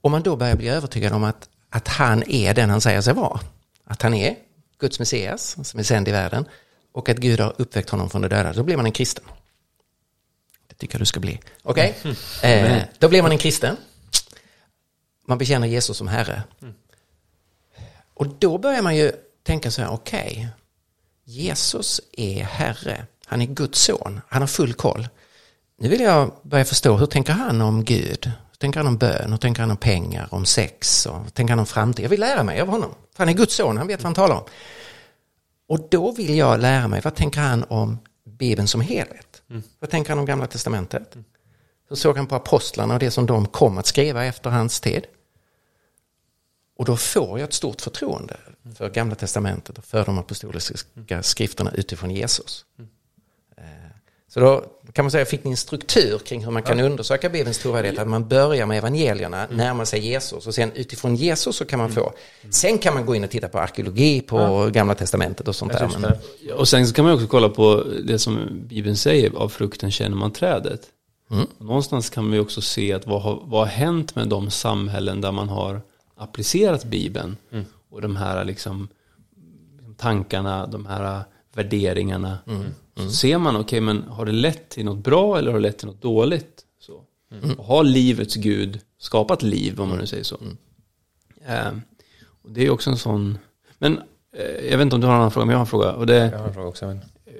och man då börjar bli övertygad om att, att han är den han säger sig vara, att han är Guds Messias som är sänd i världen och att Gud har uppväckt honom från de döda, då blir man en kristen. Det tycker jag du ska bli. Okej, okay? mm. eh, då blir man en kristen. Man bekänner Jesus som Herre. Mm. Och då börjar man ju tänka så här, okej, okay, Jesus är Herre, han är Guds son, han har full koll. Nu vill jag börja förstå, hur tänker han om Gud? Tänker han om bön? Hur tänker han om pengar, om sex? Och tänker han om framtid? Jag vill lära mig av honom. För han är Guds son, han vet vad han talar om. Och då vill jag lära mig, vad tänker han om Bibeln som helhet? Mm. Vad tänker han om Gamla Testamentet? Mm. Hur såg han på apostlarna och det som de kom att skriva efter hans tid? Och då får jag ett stort förtroende för Gamla Testamentet och för de apostoliska skrifterna utifrån Jesus. Eh, så då kan man säga, fick ni en struktur kring hur man kan undersöka Bibelns trovärdighet, att man börjar med evangelierna, mm. närmar sig Jesus och sen utifrån Jesus så kan man få, mm. sen kan man gå in och titta på arkeologi på ja. Gamla Testamentet och sånt där. Men... Och sen så kan man också kolla på det som Bibeln säger, av frukten känner man trädet. Mm. Någonstans kan vi också se att vad har, vad har hänt med de samhällen där man har applicerat Bibeln mm. och de här liksom tankarna, de här värderingarna. Mm. Så ser man, okej okay, men har det lett till något bra eller har det lett till något dåligt? Så. Mm. Och har livets Gud skapat liv om man nu säger så? Eh, och det är också en sån, men eh, jag vet inte om du har en annan fråga, men jag har en fråga. Och det, jag har en fråga också. Men... Eh,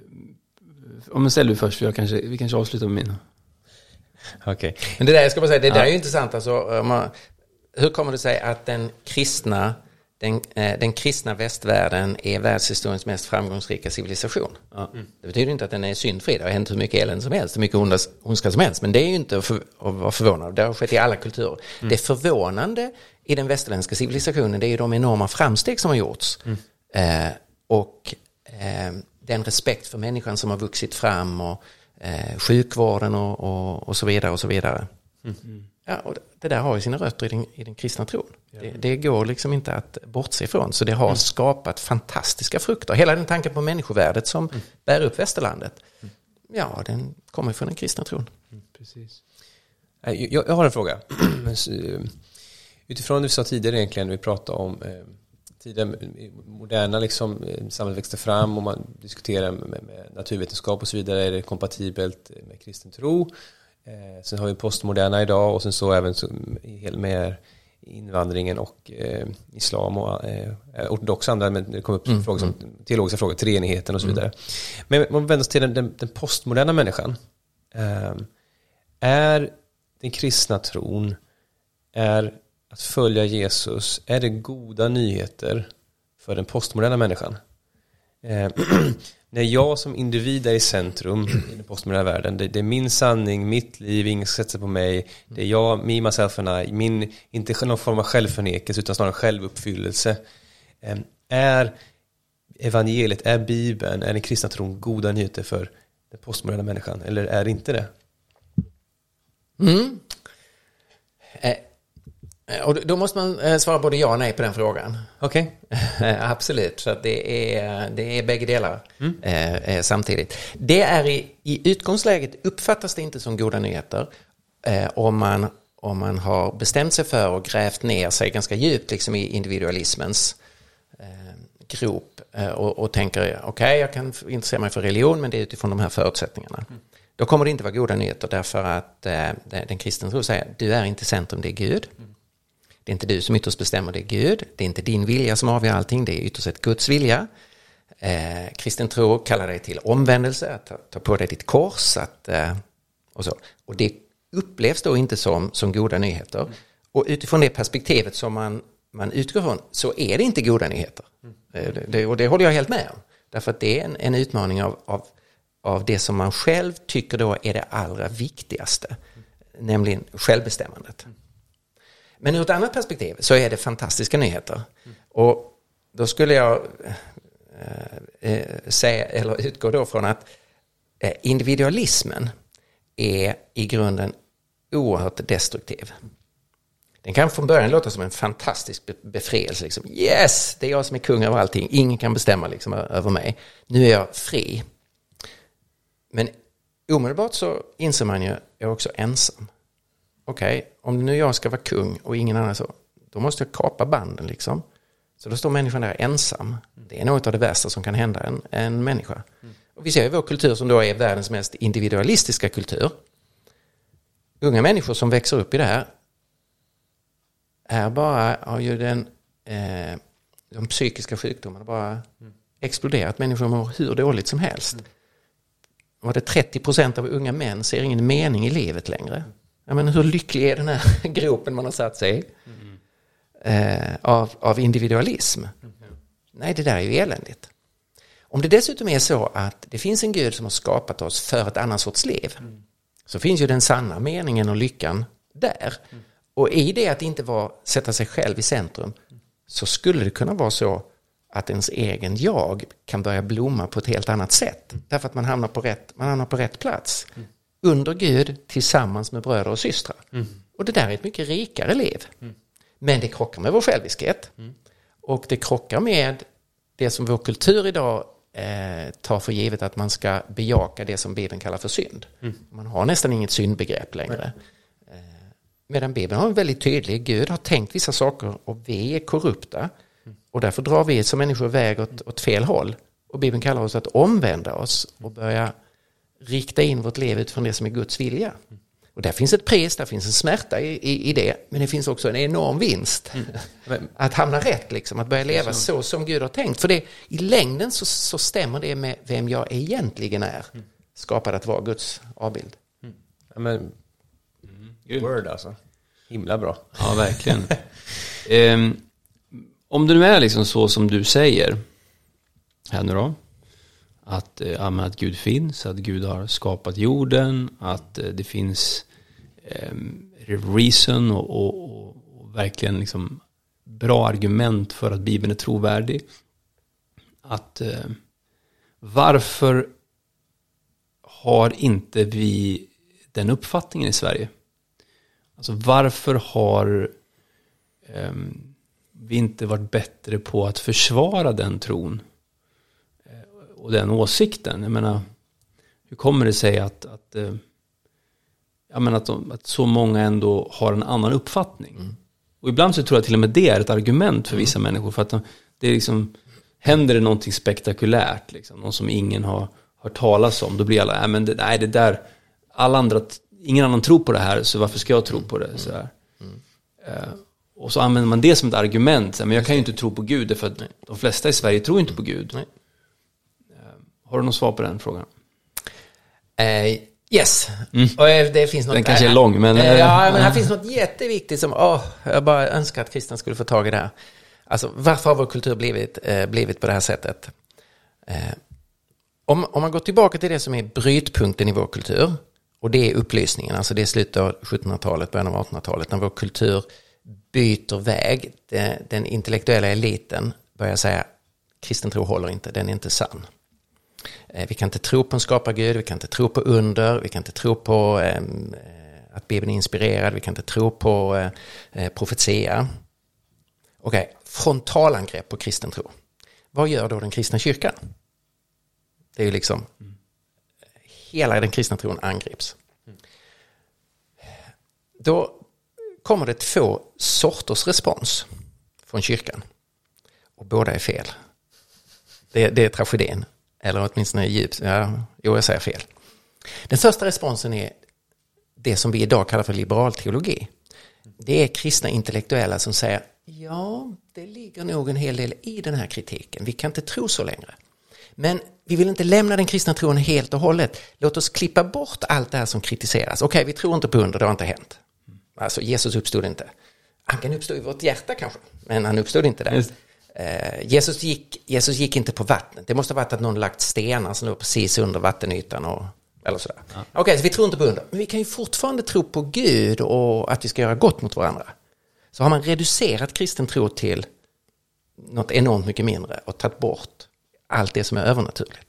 om men ställ du först, för jag kanske, vi kanske avslutar med min. Okej. Okay. Men det där, jag ska bara säga, det där är ju intressant. Alltså, man, hur kommer det sig att den kristna, den, eh, den kristna västvärlden är världshistoriens mest framgångsrika civilisation? Ja. Mm. Det betyder inte att den är syndfri, det har hänt hur mycket elände som helst, hur mycket ondska som helst, men det är ju inte att, för, att vara förvånad, det har skett i alla kulturer. Mm. Det förvånande i den västerländska civilisationen, det är ju de enorma framsteg som har gjorts. Mm. Eh, och eh, den respekt för människan som har vuxit fram och eh, sjukvården och, och, och, så vidare och så vidare. Ja, och det där har ju sina rötter i den, i den kristna tron. Ja. Det, det, går liksom inte att bortse ifrån. Så det har mm. skapat fantastiska frukter. Hela den tanken på människovärdet som mm. bär upp västerlandet. Mm. Ja, den kommer från den kristna tron. Mm, precis. Eh, Jag, jag har en fråga. Eh, Utifrån det vi sa tidigare egentligen, när vi pratade om eh, tiden, eh, moderna liksom, samhället växte fram och man diskuterar med, med naturvetenskap och så vidare, är det kompatibelt med kristen tro? Eh, sen har vi postmoderna idag och sen så även så, med invandringen och eh, islam och eh, ortodoxa andra, men det kommer upp Mm, frågor som teologiska frågor, treenigheten och så vidare. Men om vi vänder oss till den, den, den postmoderna människan. Eh, är den kristna tron, är att följa Jesus, är det goda nyheter för den postmoderna människan? Eh, när jag som individ är i centrum i den postmoderna världen, det, det är min sanning, mitt liv, ingen ska sätta på mig, det är jag, me, myself and I, min, inte någon form av självförnekelse utan snarare självuppfyllelse. Eh, är evangeliet, är bibeln, är den kristna tron goda nyheter för den postmoderna människan eller är det inte det? Mm. Eh, och då måste man eh, svara både ja och nej på den frågan. Okej. Eh, Absolut, så det, är, det är bägge delar eh, eh, samtidigt. Det är i, i utgångsläget uppfattas det inte som goda nyheter om, man, om man har bestämt sig för och grävt ner sig ganska djupt liksom i individualismens grop och, och tänker okej, jag kan intressera mig för religion men det är utifrån de här förutsättningarna. Då kommer det inte vara goda nyheter därför att den kristna tro säger du är inte centrum, det är Gud. Det är inte du som ytterst bestämmer, det är Gud. Det är inte din vilja som avgör allting, det är ytterst ett Guds vilja. Eh, kristen tro kallar dig till omvändelse, att ta, ta på dig ditt kors. Att, eh, och, så. och det upplevs då inte som, som goda nyheter. Och utifrån det perspektivet som man, man utgår från så är det inte goda nyheter. Eh, det, och det håller jag helt med om. Därför att det är en, en utmaning av, av, av det som man själv tycker då är det allra viktigaste. Nämligen självbestämmandet. Men ur ett annat perspektiv så är det fantastiska nyheter. Och då skulle jag eh, eh säga, eller utgå då från att eh, individualismen är i grunden oerhört destruktiv. Den kan från början låta som en fantastisk befrielse. Liksom. Yes, det är jag som är kung över allting. Ingen kan bestämma liksom, över mig. Nu är jag fri. Men omedelbart så inser man ju, jag är också ensam. Okej, om nu jag ska vara kung och ingen annan så, då måste jag kapa banden liksom. Så då står människan där ensam. Det är något av det värsta som kan hända en, en människa. Och vi ser i vår kultur som då är världens mest individualistiska kultur. Unga människor som växer upp i det här är bara, har ju den, eh, de psykiska sjukdomarna bara exploderat. Människor mår hur dåligt som helst. Var det 30 procent av unga män ser ingen mening i livet längre. Ja, men hur lycklig är den här gropen man har satt sig i? Eh, av, av individualism. Nej, det där är ju eländigt. Om det dessutom är så att det finns en Gud som har skapat oss för ett annat sorts liv, så finns ju den sanna meningen och lyckan där. Och i det att inte vara, sätta sig själv i centrum, så skulle det kunna vara så att ens egen jag kan börja blomma på ett helt annat sätt. Därför att man hamnar på rätt, man hamnar på rätt plats. Under Gud tillsammans med bröder och systrar. Och det där är ett mycket rikare liv. Men det krockar med vår själviskhet. Och det krockar med det som vår kultur idag eh, tar för givet att man ska bejaka det som Bibeln kallar för synd. Man har nästan inget syndbegrepp längre. Eh, medan Bibeln har en väldigt tydlig, Gud har tänkt vissa saker och vi är korrupta. Och därför drar vi som människor iväg åt, åt fel håll. Och Bibeln kallar oss att omvända oss och börja rikta in vårt liv utifrån det som är Guds vilja. Och där finns ett pris, där finns en smärta i, i, i det, men det finns också en enorm vinst. Men- Att hamna rätt, liksom, att börja leva så som Gud har tänkt. För det, i längden så, så stämmer det med vem jag egentligen är. Skapad att vara Guds avbild. Ja, men, word alltså. Himla bra. Ja, verkligen. Ehm, om det nu är liksom så som du säger, här nu då, att, eh, ja, att Gud finns, att Gud har skapat jorden, att eh, det finns ehm, reason och, och, och, och verkligen liksom bra argument för att Bibeln är trovärdig. Att eh, varför har inte vi den uppfattningen i Sverige? Alltså varför har eh, vi inte varit bättre på att försvara den tron och den åsikten? Jag menar, hur kommer det sig att, att eh, ja, men att, de, att så många ändå har en annan uppfattning. Och ibland så tror jag till och med det är ett argument för vissa människor. För att de, det är liksom, händer det någonting spektakulärt, liksom, någon som ingen har hört talas om, då blir alla, nej men det, nej, det där, alla andra, ingen annan tror på det här, så varför ska jag tro på det? Så här. Eh, och så använder man det som ett argument, men jag kan ju inte tro på Gud, för att de flesta i Sverige tror inte på Gud. Nej. Eh, Har du något svar på den frågan? Eh, yes, och eh, det finns något... Den kanske är lång, men- Eh, ja, men här finns något jätteviktigt som, åh, jag bara önskar att Christian skulle få tag i det här. Alltså, varför har vår kultur blivit, eh, blivit på det här sättet? Eh, om, om man går tillbaka till det som är brytpunkten i vår kultur, och det är upplysningen, alltså det är slutet av 1700-talet, början av 1800-talet, när vår kultur byter väg. Den intellektuella eliten börjar säga, kristen tro håller inte, den är inte sann. Eh, vi kan inte tro på en skapargud, vi kan inte tro på under, vi kan inte tro på ehm, eh, att Bibeln är inspirerad, vi kan inte tro på eh, profetia. Okej, frontalangrepp på kristen tro. Vad gör då den kristna kyrkan? Det är ju liksom, hela den kristna tron angrips. Då kommer det två sorters respons från kyrkan. Och båda är fel. Det, det är tragedin. Eller åtminstone djupt. Ja, jo, jag säger fel. Den första responsen är det som vi idag kallar för liberal teologi. Det är kristna intellektuella som säger ja, det ligger nog en hel del i den här kritiken. Vi kan inte tro så längre. Men vi vill inte lämna den kristna tron helt och hållet. Låt oss klippa bort allt det här som kritiseras. Okej, vi tror inte på under, det har inte hänt. Alltså, Jesus uppstod inte. Han kan uppstå i vårt hjärta kanske, men han uppstod inte där. Just. Eh, Jesus, gick, Jesus gick inte på vattnet. Det måste ha varit att någon lagt stenar som låg precis under vattenytan. Och, eller sådär. Okej, så vi tror inte på under. Men vi kan ju fortfarande tro på Gud och att vi ska göra gott mot varandra. Så har man reducerat kristen tro till något enormt mycket mindre och tagit bort allt det som är övernaturligt.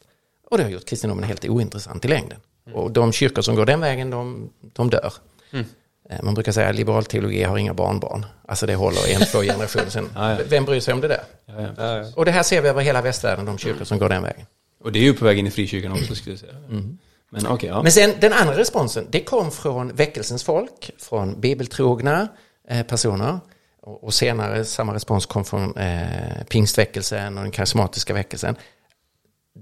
Och det har gjort kristendomen helt ointressant i längden. Och de kyrkor som går den vägen, de, de dör. Eh, Man brukar säga att liberal teologi har inga barnbarn. Alltså det håller en, två generationer sen. Ja, ja. Vem bryr sig om det där? Ja, ja. Ja, ja. Och det här ser vi över hela västvärlden, de kyrkor som går den vägen. Och det är ju på väg in i frikyrkan också, skulle jag säga. Men okej, ja. Men sen den andra responsen, det kom från väckelsens folk, från bibeltrogna eh, personer. Och, och senare samma respons kom från eh, pingstväckelsen och den karismatiska väckelsen.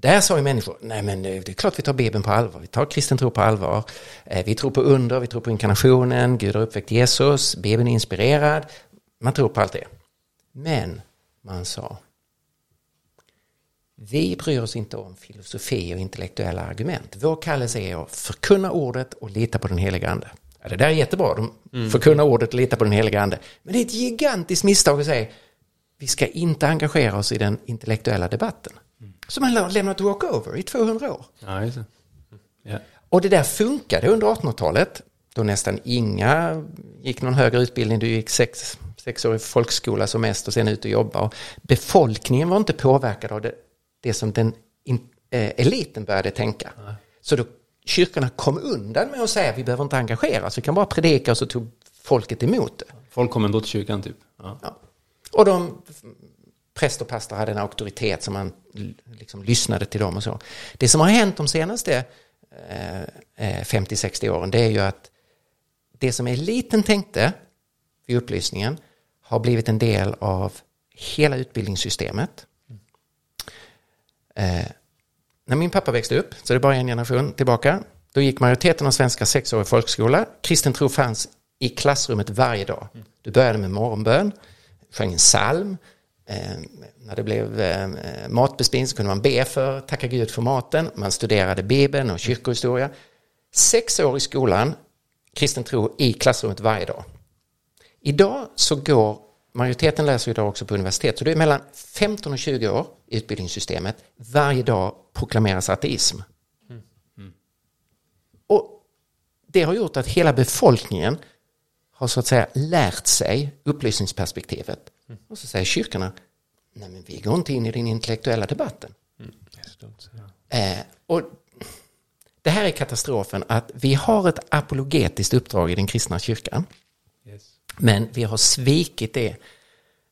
Där sa ju människor, nej men det det är klart vi tar Bibeln på allvar, vi tar kristen tro på allvar. Eh, vi tror på under, vi tror på inkarnationen, Gud har uppväckt Jesus, Bibeln är inspirerad. Man tror på allt det. Men man sa, vi bryr oss inte om filosofi och intellektuella argument. Vår kallelse är att förkunna ordet och lita på den heliga ande. Ja, det där är jättebra, de förkunna ordet och lita på den heliga ande. Men det är ett gigantiskt misstag att säga vi ska inte engagera oss i den intellektuella debatten. Som har lämnat walkover i 200 år. ja just det. Ja. Och det där funkade under 1800-talet. Då nästan inga gick någon högre utbildning. Du gick sex, sex år i folkskola som mest och sen ut och jobba. Och befolkningen var inte påverkad av det, det som den in, eh, eliten började tänka. Så då kyrkorna kom undan med att säga att vi behöver inte engagera oss. Vi kan bara predika och så tog folket emot det. Folk kom ändå till kyrkan, typ. Ja. Ja. Och de, präst och pastor hade en auktoritet som man liksom lyssnade till dem och så. Det som har hänt de senaste eh, eh, 50-60 åren det är ju att det som eliten tänkte vid upplysningen har blivit en del av hela utbildningssystemet. Eh, när min pappa växte upp, så det är bara en generation tillbaka, då gick majoriteten av svenska sexårig folkskola. Kristen tro fanns i klassrummet varje dag. Du började med morgonbön, sjöng en psalm. Eh, när det blev eh, matbespisning så kunde man be för, tacka Gud för maten. Man studerade Bibeln och kyrkohistoria. Sex år i skolan, kristen tro i klassrummet varje dag. Idag så går, majoriteten läser idag också på universitet, så det är mellan 15 och 20 år i utbildningssystemet. Varje dag proklameras ateism. Och det har gjort att hela befolkningen har så att säga lärt sig upplysningsperspektivet. Och så säger kyrkorna, nej men vi går inte in i den intellektuella debatten. Eh, och det här är katastrofen att vi har ett apologetiskt uppdrag i den kristna kyrkan. Yes. Men vi har svikit det.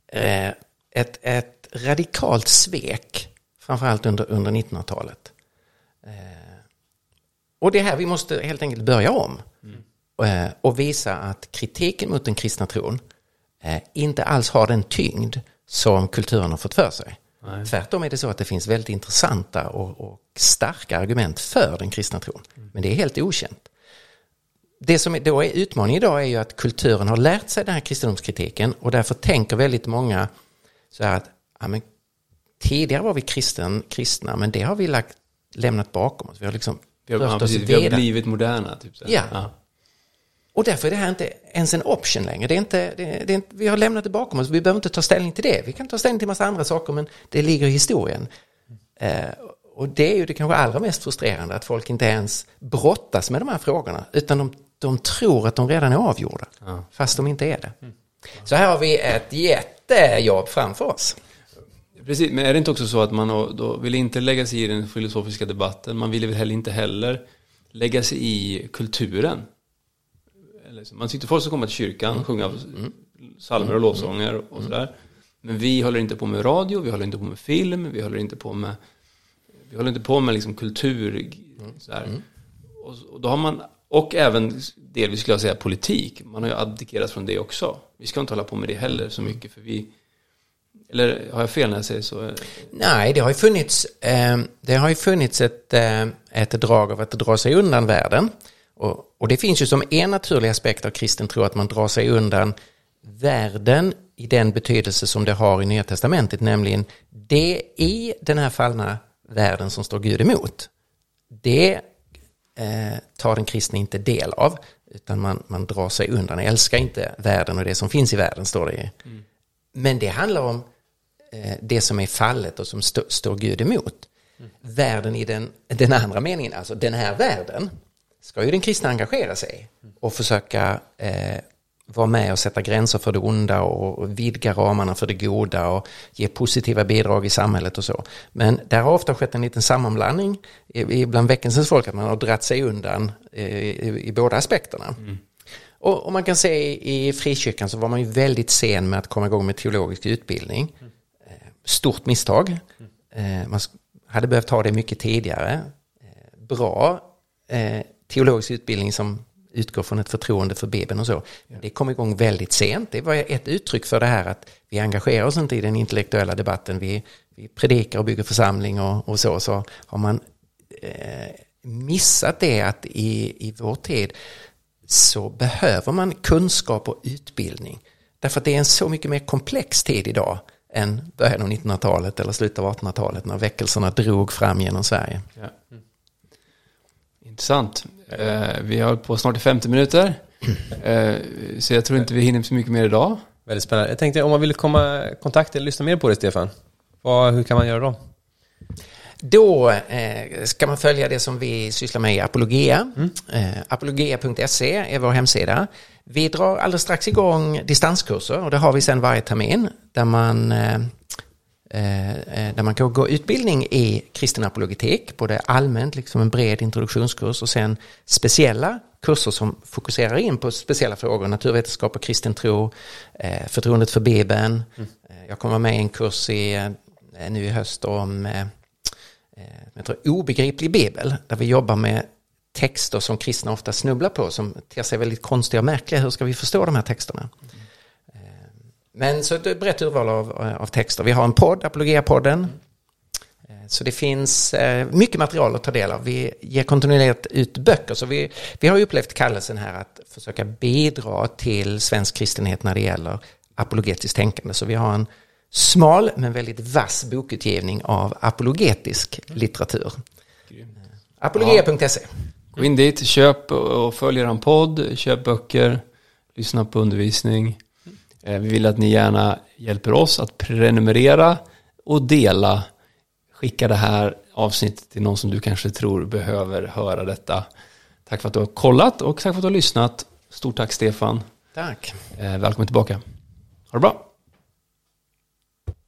Eh, ett, ett radikalt svek, framförallt under, under 1900-talet. Eh, och det är här vi måste helt enkelt börja om. eh, och visa att kritiken mot den kristna tron inte alls har den tyngd som kulturen har fått för sig. Nej. Tvärtom är det så att det finns väldigt intressanta och, och starka argument för den kristna tron. Mm. Men det är helt okänt. Det som då är utmaningen idag är ju att kulturen har lärt sig den här kristendomskritiken och därför tänker väldigt många så här att ja, men, tidigare var vi kristen, kristna men det har vi lagt, lämnat bakom oss. Vi har liksom vi har, ja, precis, vi har blivit moderna. Typ så. Ja. ja. Och därför är det här inte ens en option längre. Det är inte, det, det är inte, vi har lämnat det bakom oss, vi behöver inte ta ställning till det. Vi kan ta ställning till massa andra saker, men det ligger i historien. Eh, och det är ju det kanske allra mest frustrerande, att folk inte ens brottas med de här frågorna, utan de, de tror att de redan är avgjorda, ja. fast de inte är det. Mm. Så här har vi ett jättejobb framför oss. Precis, men är det inte också så att man då vill inte lägga sig i den filosofiska debatten, man vill väl heller inte heller lägga sig i kulturen? Man tyckte folk som kommer till kyrkan, mm. sjunga mm. psalmer och lovsånger och mm. sådär. Men vi håller inte på med radio, vi håller inte på med film, vi håller inte på med, vi håller inte på med liksom kultur. Sådär. Mm. Och, och, då har man, och även delvis skulle jag säga politik, man har ju abdikerat från det också. Vi ska inte hålla på med det heller så mycket för vi eller har jag fel när jag säger så? Nej, det har ju funnits, eh, det har ju funnits ett, eh, ett drag av att dra sig undan världen. Och, och, det finns ju som en naturlig aspekt av kristen tro att man drar sig undan världen i den betydelse som det har i Nya Testamentet, nämligen det i den här fallna världen som står Gud emot. Det eh, tar den kristna inte del av, utan man, man drar sig undan, älskar inte världen och det som finns i världen, står det i. Mm. Men det handlar om eh, det som är fallet och som stå, står Gud emot. Mm. Världen i den, den andra meningen, alltså den här världen, ska ju den kristna engagera sig och försöka eh, vara med och sätta gränser för det onda och vidga ramarna för det goda och ge positiva bidrag i samhället och så. Men där har ofta skett en liten sammanblandning bland väckelsens folk, att man har dratt sig undan eh, i, båda aspekterna. Mm. Och, man kan se i frikyrkan så var man ju väldigt sen med att komma igång med teologisk utbildning. Mm. Stort misstag. Mm. Man hade behövt ha det mycket tidigare. Bra teologisk utbildning som utgår från ett förtroende för Bibeln och så. Det kom igång väldigt sent. Det var ett uttryck för det här att vi engagerar oss inte i den intellektuella debatten. Vi, vi predikar och bygger församling och, och så. Så har man eh, missat det att i, i vår tid så behöver man kunskap och utbildning. Därför att det är en så mycket mer komplex tid idag än början av 1900-talet eller slutet av 1800-talet när väckelserna drog fram genom Sverige. Ja. Mm. Intressant. Eh, vi har på snart i 50 minuter. Eh, så jag tror inte vi hinner så mycket mer idag. Väldigt spännande. Jag tänkte om man vill komma i kontakt eller lyssna mer på dig Stefan. Vad, hur kan man göra då? Då eh, ska man följa det som vi sysslar med i Apologia. Mm. Eh, apologia.se är vår hemsida. Vi drar alldeles strax igång distanskurser och det har vi sedan varje termin där man eh, där man kan gå utbildning i kristen apologetik, både allmänt, liksom en bred introduktionskurs och sen speciella kurser som fokuserar in på speciella frågor, naturvetenskap och kristen tro, eh, förtroendet för Bibeln. Mm. Jag kommer med i en kurs i, nu i höst om jag tror, obegriplig bibel, där vi jobbar med texter som kristna ofta snubblar på, som ter sig väldigt konstiga och märkliga. Hur ska vi förstå de här texterna? Mm. Men så ett brett urval av, av texter. Vi har en podd, Apologia-podden. Eh, så det finns eh, mycket material att ta del av. Vi ger kontinuerligt ut böcker. Så vi, vi har upplevt kallelsen här att försöka bidra till svensk kristenhet när det gäller apologetiskt tänkande. Så vi har en smal men väldigt vass bokutgivning av apologetisk litteratur. Apologia.se Gå in dit, köp och följ er podd, köp böcker, lyssna på undervisning. Eh, vi vill att ni gärna hjälper oss att prenumerera och dela. Skicka det här avsnittet till någon som du kanske tror behöver höra detta. Tack för att du har kollat och tack för att du har lyssnat. Stort tack Stefan. Tack. Eh, välkommen tillbaka. Ha det bra.